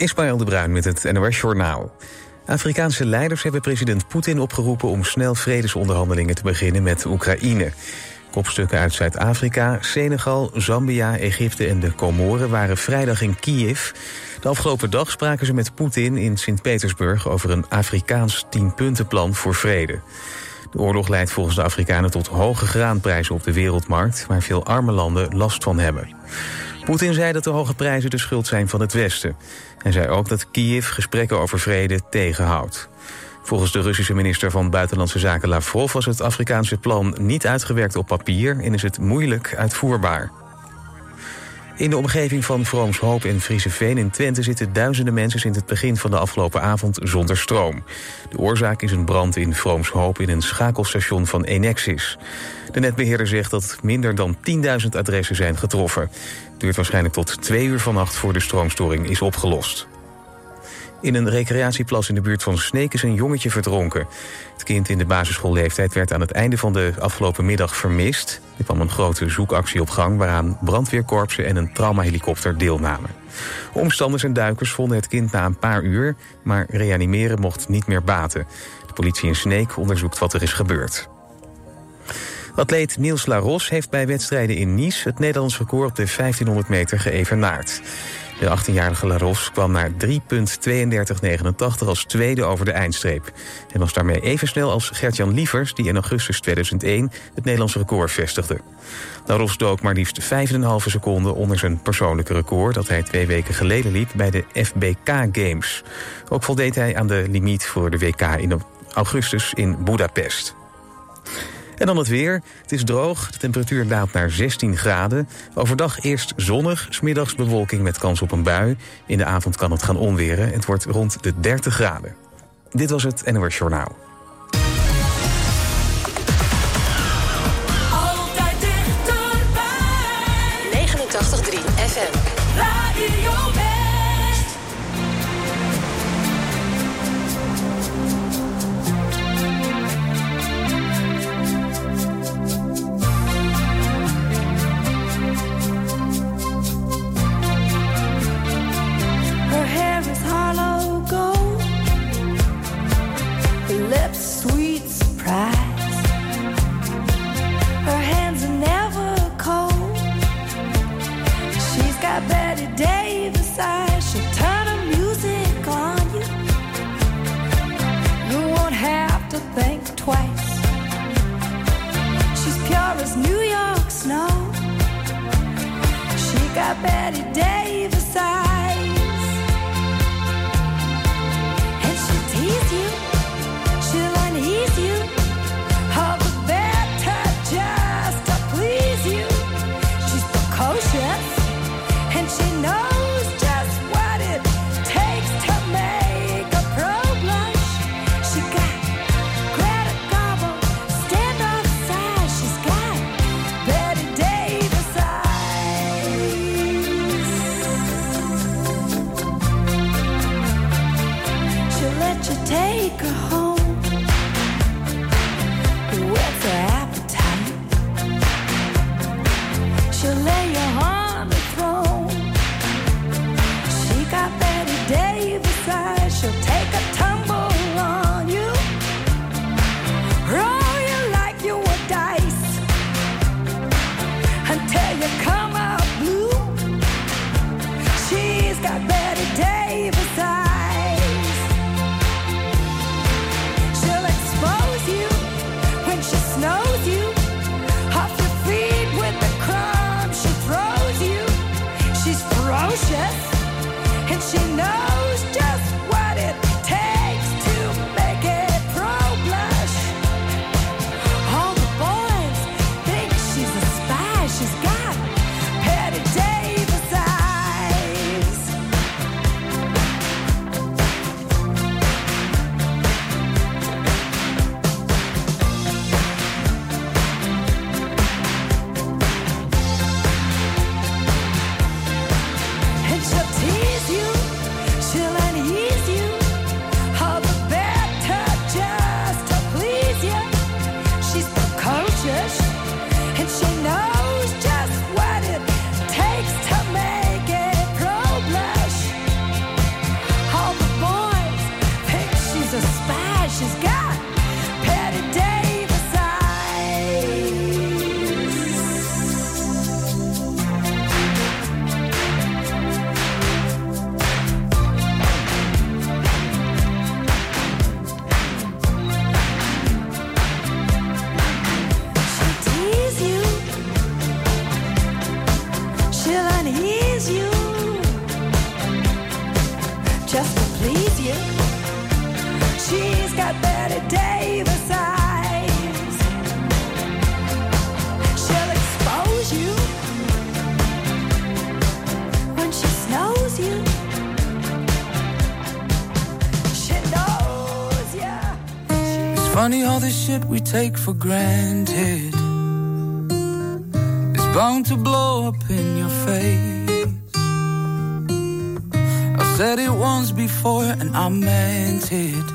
Ismaël de Bruin met het NOS Journaal. Afrikaanse leiders hebben president Poetin opgeroepen... om snel vredesonderhandelingen te beginnen met Oekraïne. Kopstukken uit Zuid-Afrika, Senegal, Zambia, Egypte en de Comoren... waren vrijdag in Kiev. De afgelopen dag spraken ze met Poetin in Sint-Petersburg... over een Afrikaans tienpuntenplan voor vrede. De oorlog leidt volgens de Afrikanen tot hoge graanprijzen op de wereldmarkt... waar veel arme landen last van hebben. Poetin zei dat de hoge prijzen de schuld zijn van het Westen. Hij zei ook dat Kiev gesprekken over vrede tegenhoudt. Volgens de Russische minister van Buitenlandse Zaken Lavrov... was het Afrikaanse plan niet uitgewerkt op papier... en is het moeilijk uitvoerbaar. In de omgeving van Vroomshoop en Frieseveen in Twente zitten duizenden mensen sinds het begin van de afgelopen avond zonder stroom. De oorzaak is een brand in Vroomshoop in een schakelstation van Enexis. De netbeheerder zegt dat minder dan 10.000 adressen zijn getroffen. Het duurt waarschijnlijk tot twee uur vannacht voor de stroomstoring is opgelost. In een recreatieplas in de buurt van Sneek is een jongetje verdronken. Het kind in de basisschoolleeftijd werd aan het einde van de afgelopen middag vermist. Er kwam een grote zoekactie op gang waaraan brandweerkorpsen en een traumahelikopter deelnamen. Omstanders en duikers vonden het kind na een paar uur, maar reanimeren mocht niet meer baten. De politie in Sneek onderzoekt wat er is gebeurd. Atleet Niels Laros heeft bij wedstrijden in Nice het Nederlands record op de 1500 meter geëvenaard. De 18-jarige Laros kwam naar 3.32.89 als tweede over de eindstreep. En was daarmee even snel als Gertjan Lievers... die in augustus 2001 het Nederlandse record vestigde. Laros dook maar liefst 5,5 seconden onder zijn persoonlijke record... dat hij twee weken geleden liep bij de FBK Games. Ook voldeed hij aan de limiet voor de WK in augustus in Budapest. En dan het weer. Het is droog, de temperatuur daalt naar 16 graden. Overdag eerst zonnig, smiddags bewolking met kans op een bui. In de avond kan het gaan onweren. Het wordt rond de 30 graden. Dit was het NOS Journaal. Funny all the shit we take for granted is bound to blow up in your face. I said it once before and I meant it.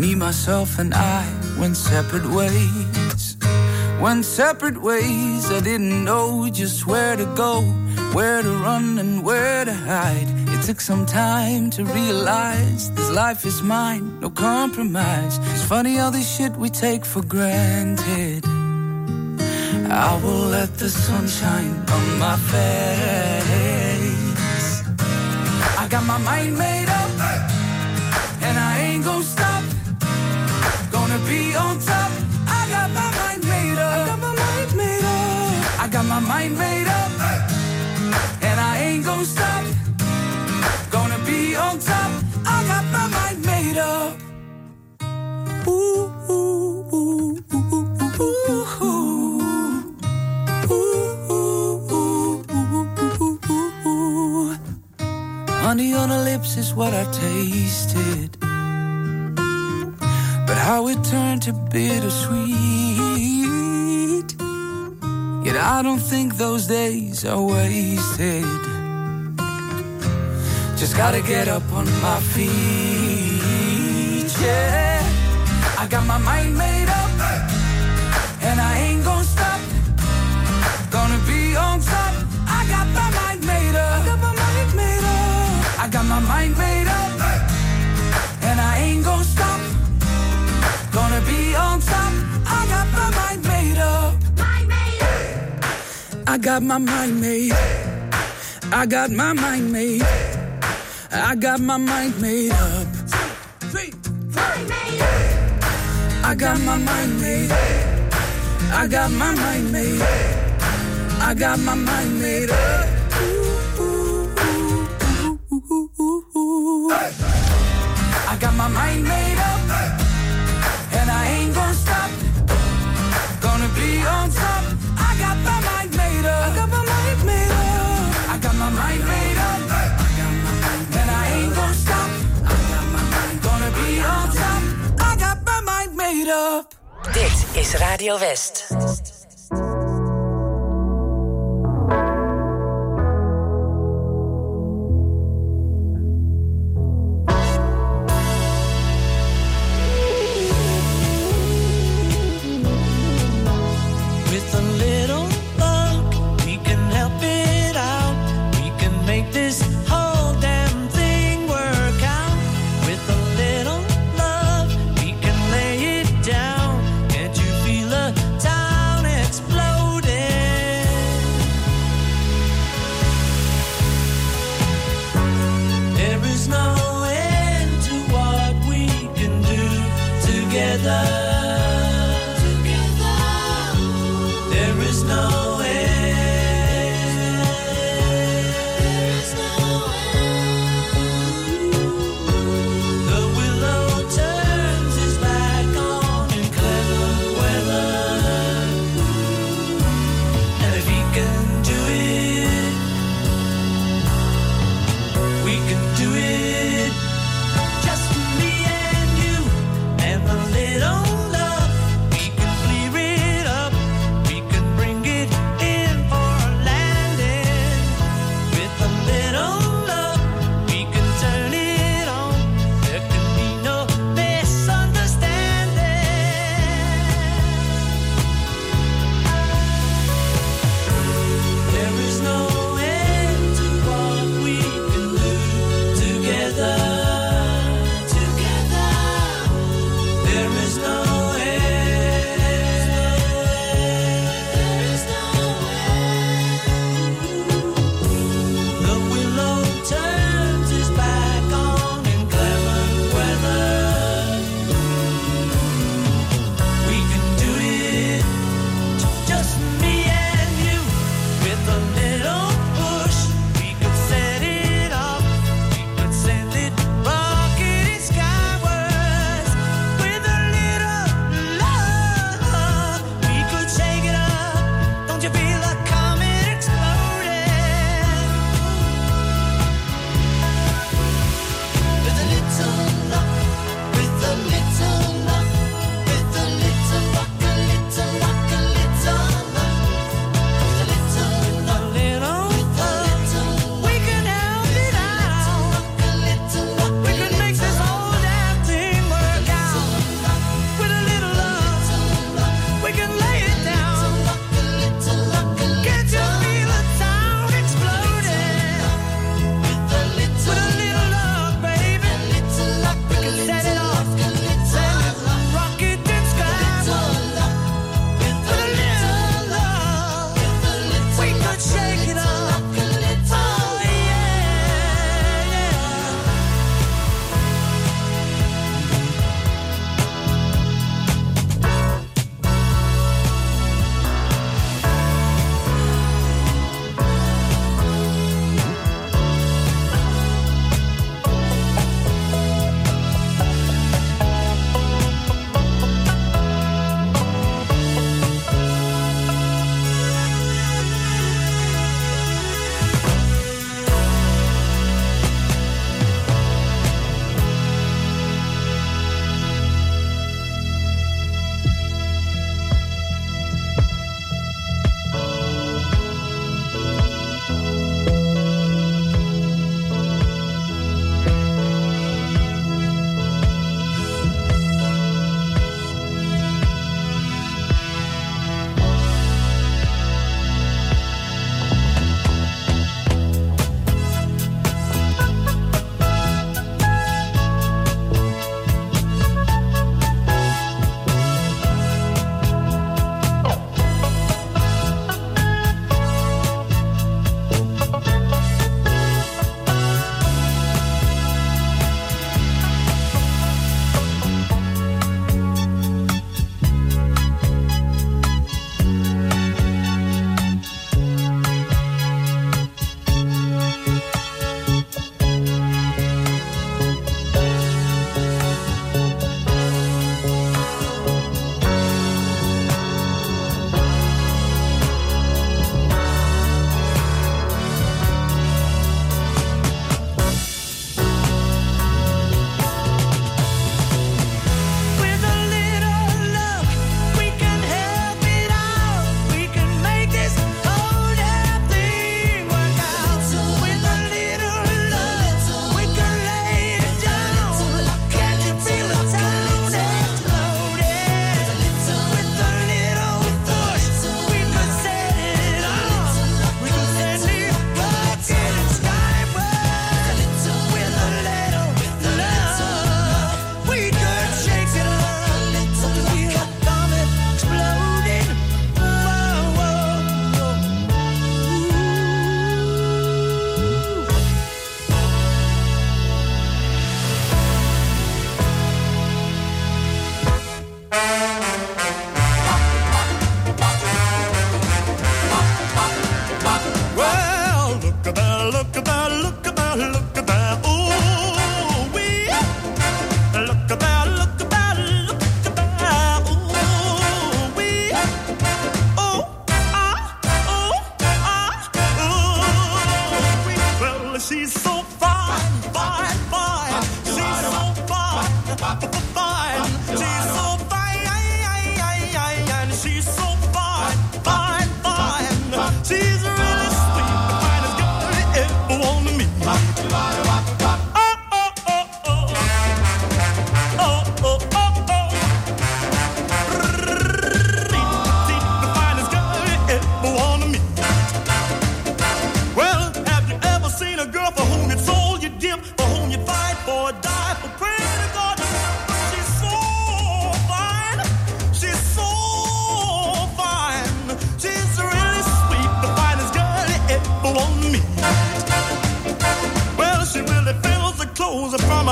Me, myself, and I went separate ways. Went separate ways. I didn't know just where to go, where to run, and where to hide. Took some time to realize this life is mine, no compromise. It's funny all this shit we take for granted. I will let the sun shine on my face. I got my mind made up, and I ain't gonna stop. Gonna be on top. Lips is what I tasted. But how it turned to bittersweet. Yet I don't think those days are wasted. Just gotta get up on my feet, yeah. I got my mind made up, and I ain't I got my mind made. I got my mind made. I got my mind made up. I got my mind made. I got my mind made. I got my mind made up. I got my mind made is Radio West.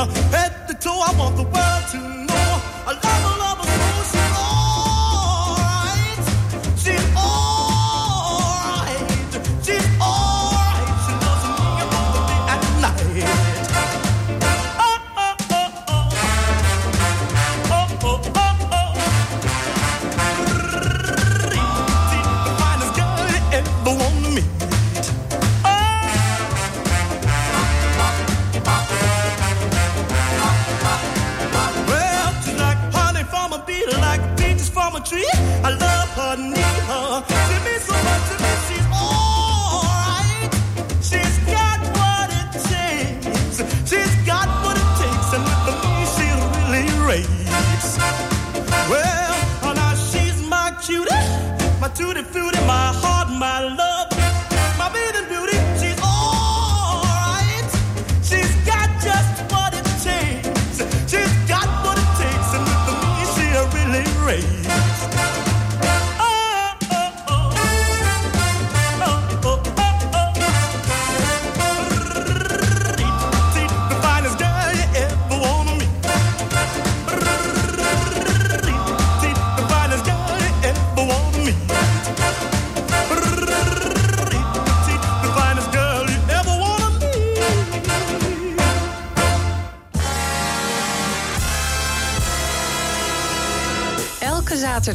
Head to toe. I want the world to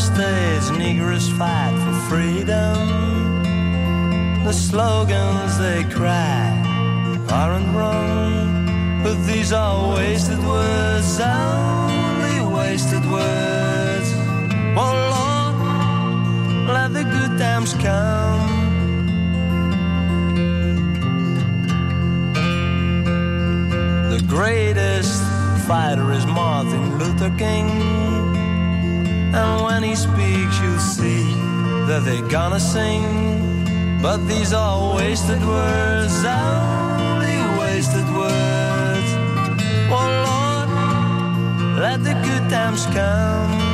The States, Negroes fight for freedom. The slogans they cry aren't wrong, but these are wasted words, only wasted words. Oh Lord, let the good times come. The greatest fighter is Martin Luther King. And when he speaks, you'll see that they're gonna sing. But these are wasted words, only wasted words. Oh Lord, let the good times come.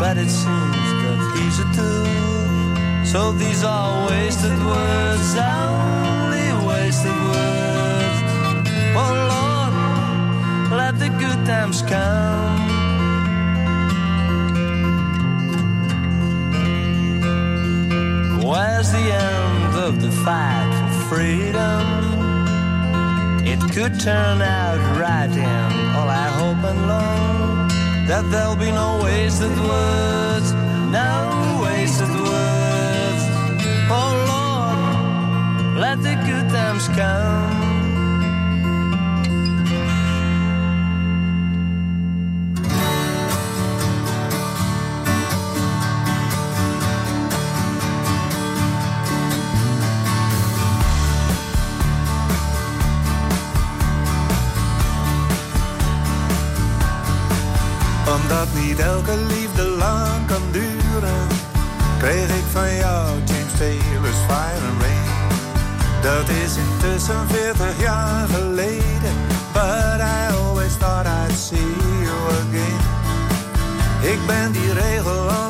But it seems that he's a tool. So these are wasted words, only wasted words. Oh Lord, let the good times come. Where's the end of the fight for freedom? It could turn out right, and all I hope and long that there'll be no wasted words, no wasted words. Oh Lord, let the good times come. Niet elke liefde lang kan duren, kreeg ik van jou James Taylor's Fire and Rain. Dat is intussen 40 jaar geleden, but I always thought I'd see you again. Ik ben die regel altijd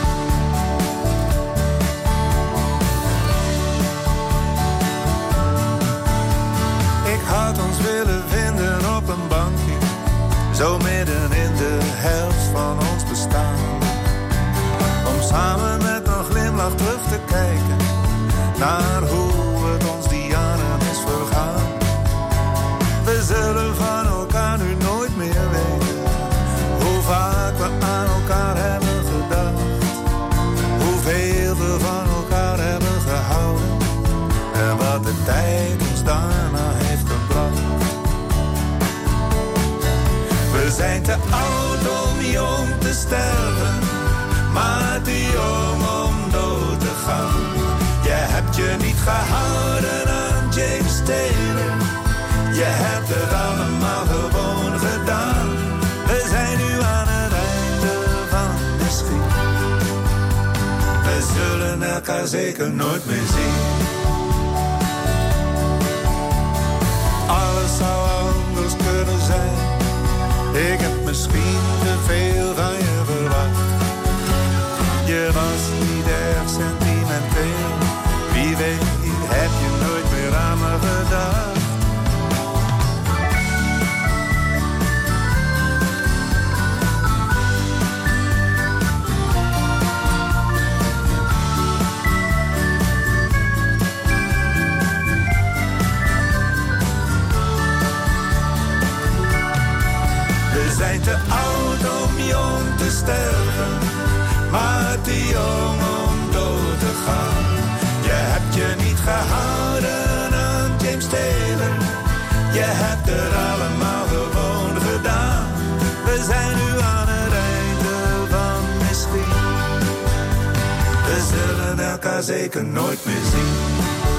Ons willen vinden op een bankje, zo midden in de helft van ons bestaan. Om samen met een glimlach terug te kijken naar hoe gehouden aan James Taylor, je hebt het allemaal gewoon gedaan. We zijn nu aan het einde van de schiet. We zullen elkaar zeker nooit meer zien. Alles zou anders kunnen zijn. Ik heb misschien te veel van je verwacht. Je was om dood te gaan. Je hebt je niet gehouden aan James Taylor, je hebt het allemaal gewoon gedaan. We zijn nu aan het einde van misschien. We zullen elkaar zeker nooit meer zien.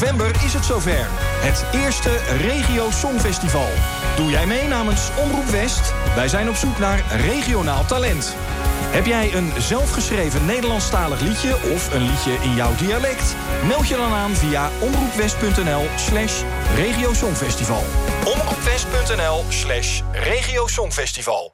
November is het zover. Het eerste Regio Songfestival. Doe jij mee namens Omroep West? Wij zijn op zoek naar regionaal talent. Heb jij een zelfgeschreven Nederlandstalig liedje of een liedje in jouw dialect? Meld je dan aan via omroepwest.nl slash regiosongfestival. Omroepwest.nl slash regiosongfestival.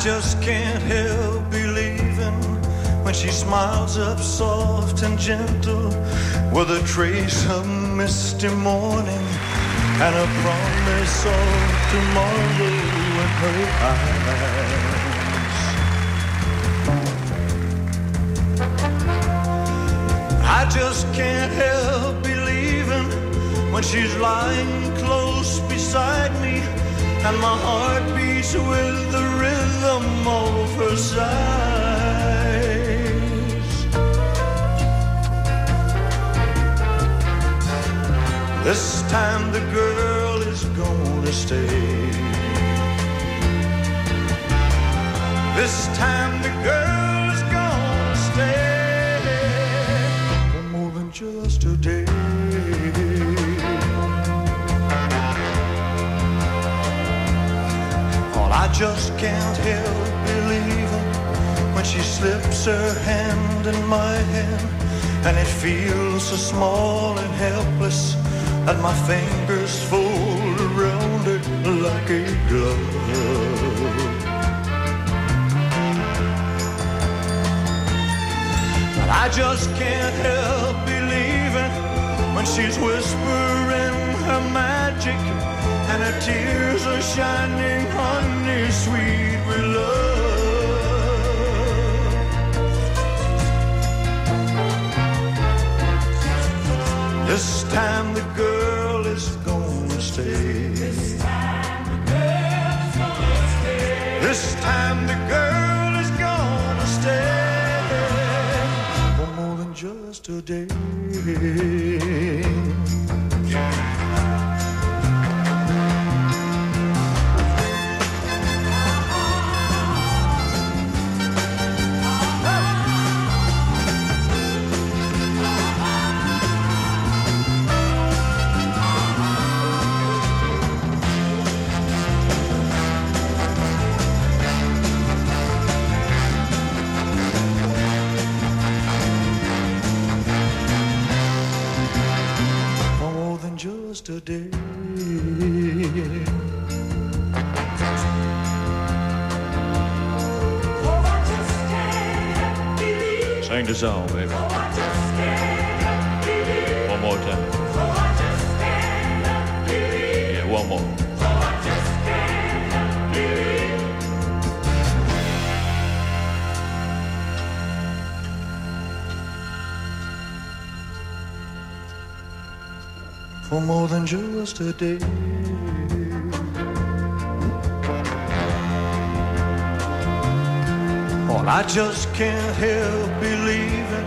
just can't help believing when she smiles up soft and gentle with a trace of misty morning and a promise of tomorrow in her eyes. I just can't help believing when she's lying close beside me and my heart beats with the rhythm of her sighs. This time the girl is gonna stay. This time the girl. Well, I just can't help believing when she slips her hand in my hand, and it feels so small and helpless that my fingers fold around it like a glove. But I just can't help believing when she's whispering her magic and her tears are shining honey sweet with love. This time the girl is gonna stay. This time the girl's gonna stay. This time the girl is gonna stay for more than just a day. For more than just a day. Well, I just can't help believing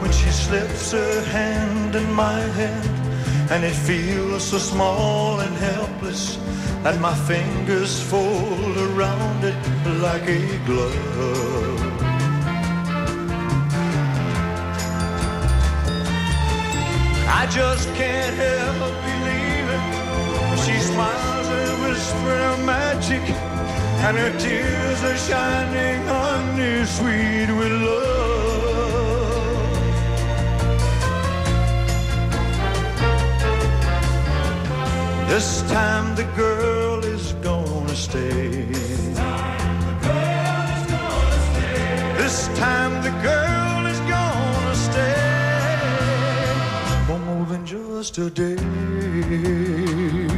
when she slips her hand in my hand, and it feels so small and helpless that my fingers fold around it like a glove. Just can't help believing she smiles and whispers magic, and her tears are shining honey sweet with love. This time the girl is gonna stay. This time the girl than just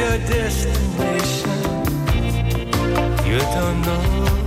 Your destination. You don't know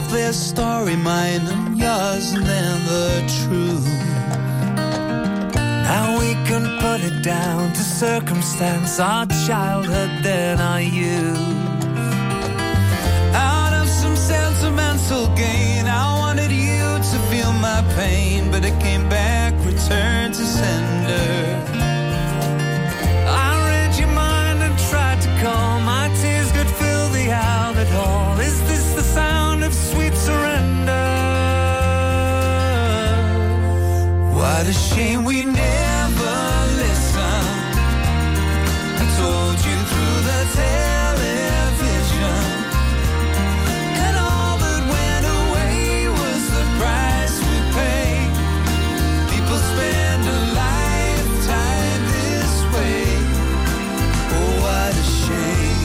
of this story, mine and yours, and then the truth. Now we can put it down to circumstance, our childhood, then our youth. Out of some sentimental gain, I wanted you to feel my pain, but it came back, returned What a shame we never listened. I told you through the television. And all that went away was the price we paid. People spend a lifetime this way. Oh, what a shame.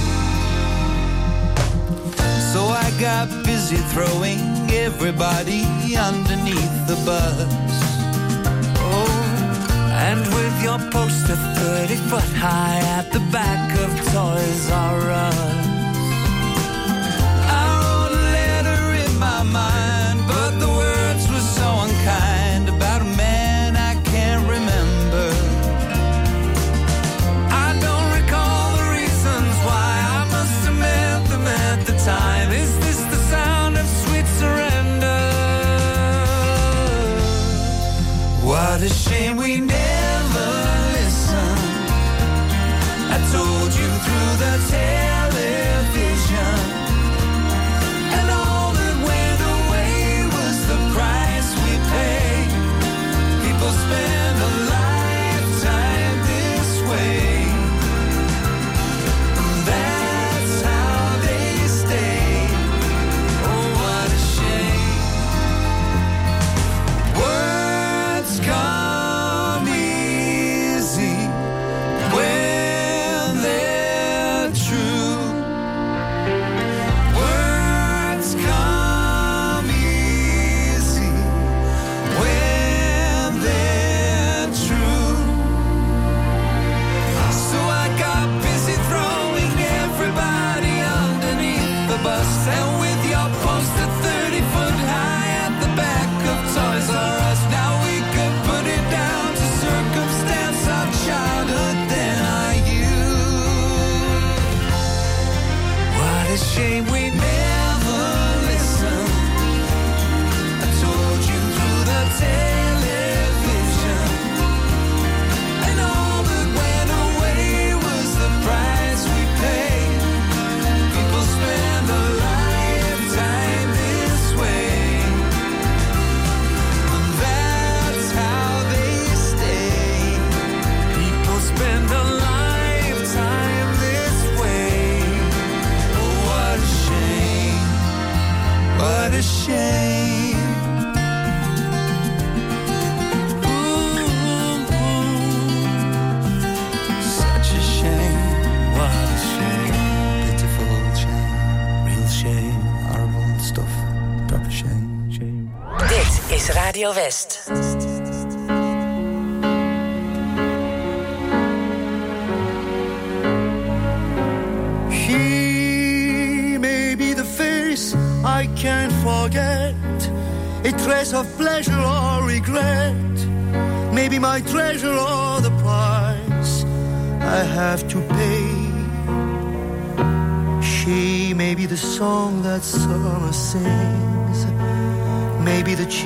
So I got busy throwing everybody underneath the bus. And with your poster 30 foot high at the back of Toys R Us.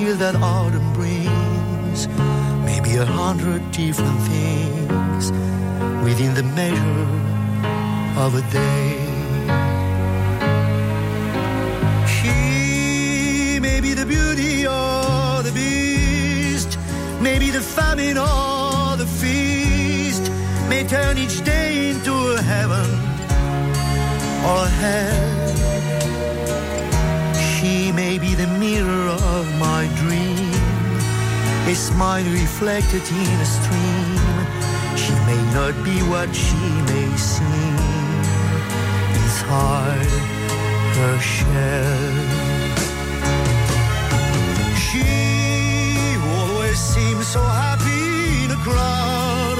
Chill that autumn brings, maybe a hundred different things within the measure of a day. She may be the beauty or the beast, maybe the famine or the feast, may turn each day into a heaven or a hell. Smile reflected in a stream. She may not be what she may seem inside her shell. She always seems so happy in a crowd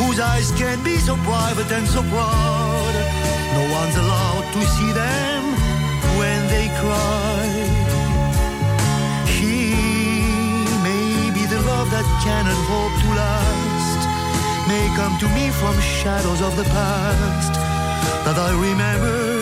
whose eyes can be so private and so proud. No one's allowed to see them when they cry. That cannot hope to last, may come to me from shadows of the past that I remember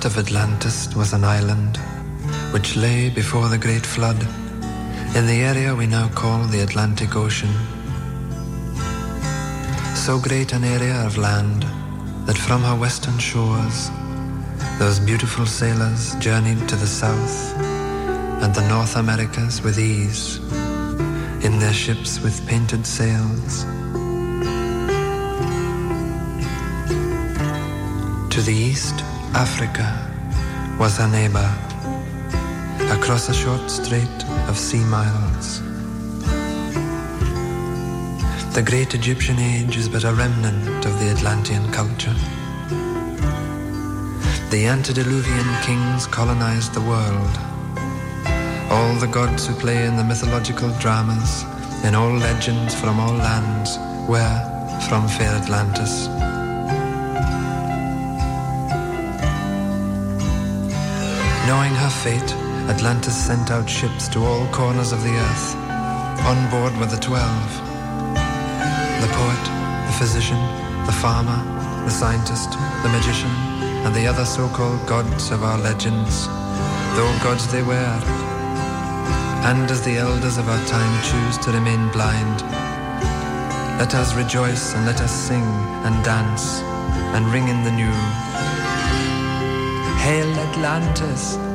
continent of Atlantis was an island which lay before the Great Flood in the area we now call the Atlantic Ocean. So great an area of land that from her western shores those beautiful sailors journeyed to the south and the North Americas with ease in their ships with painted sails. To the east, Africa was her neighbor, across a short strait of sea miles. The great Egyptian age is but a remnant of the Atlantean culture. The antediluvian kings colonized the world. All the gods who play in the mythological dramas, in all legends from all lands, were from fair Atlantis. Fate, Atlantis sent out ships to all corners of the earth. On board were the twelve. The poet, the physician, the farmer, the scientist, the magician, and the other so-called gods of our legends, though gods they were. And as the elders of our time choose to remain blind, let us rejoice and let us sing and dance and ring in the new. Hail Atlantis!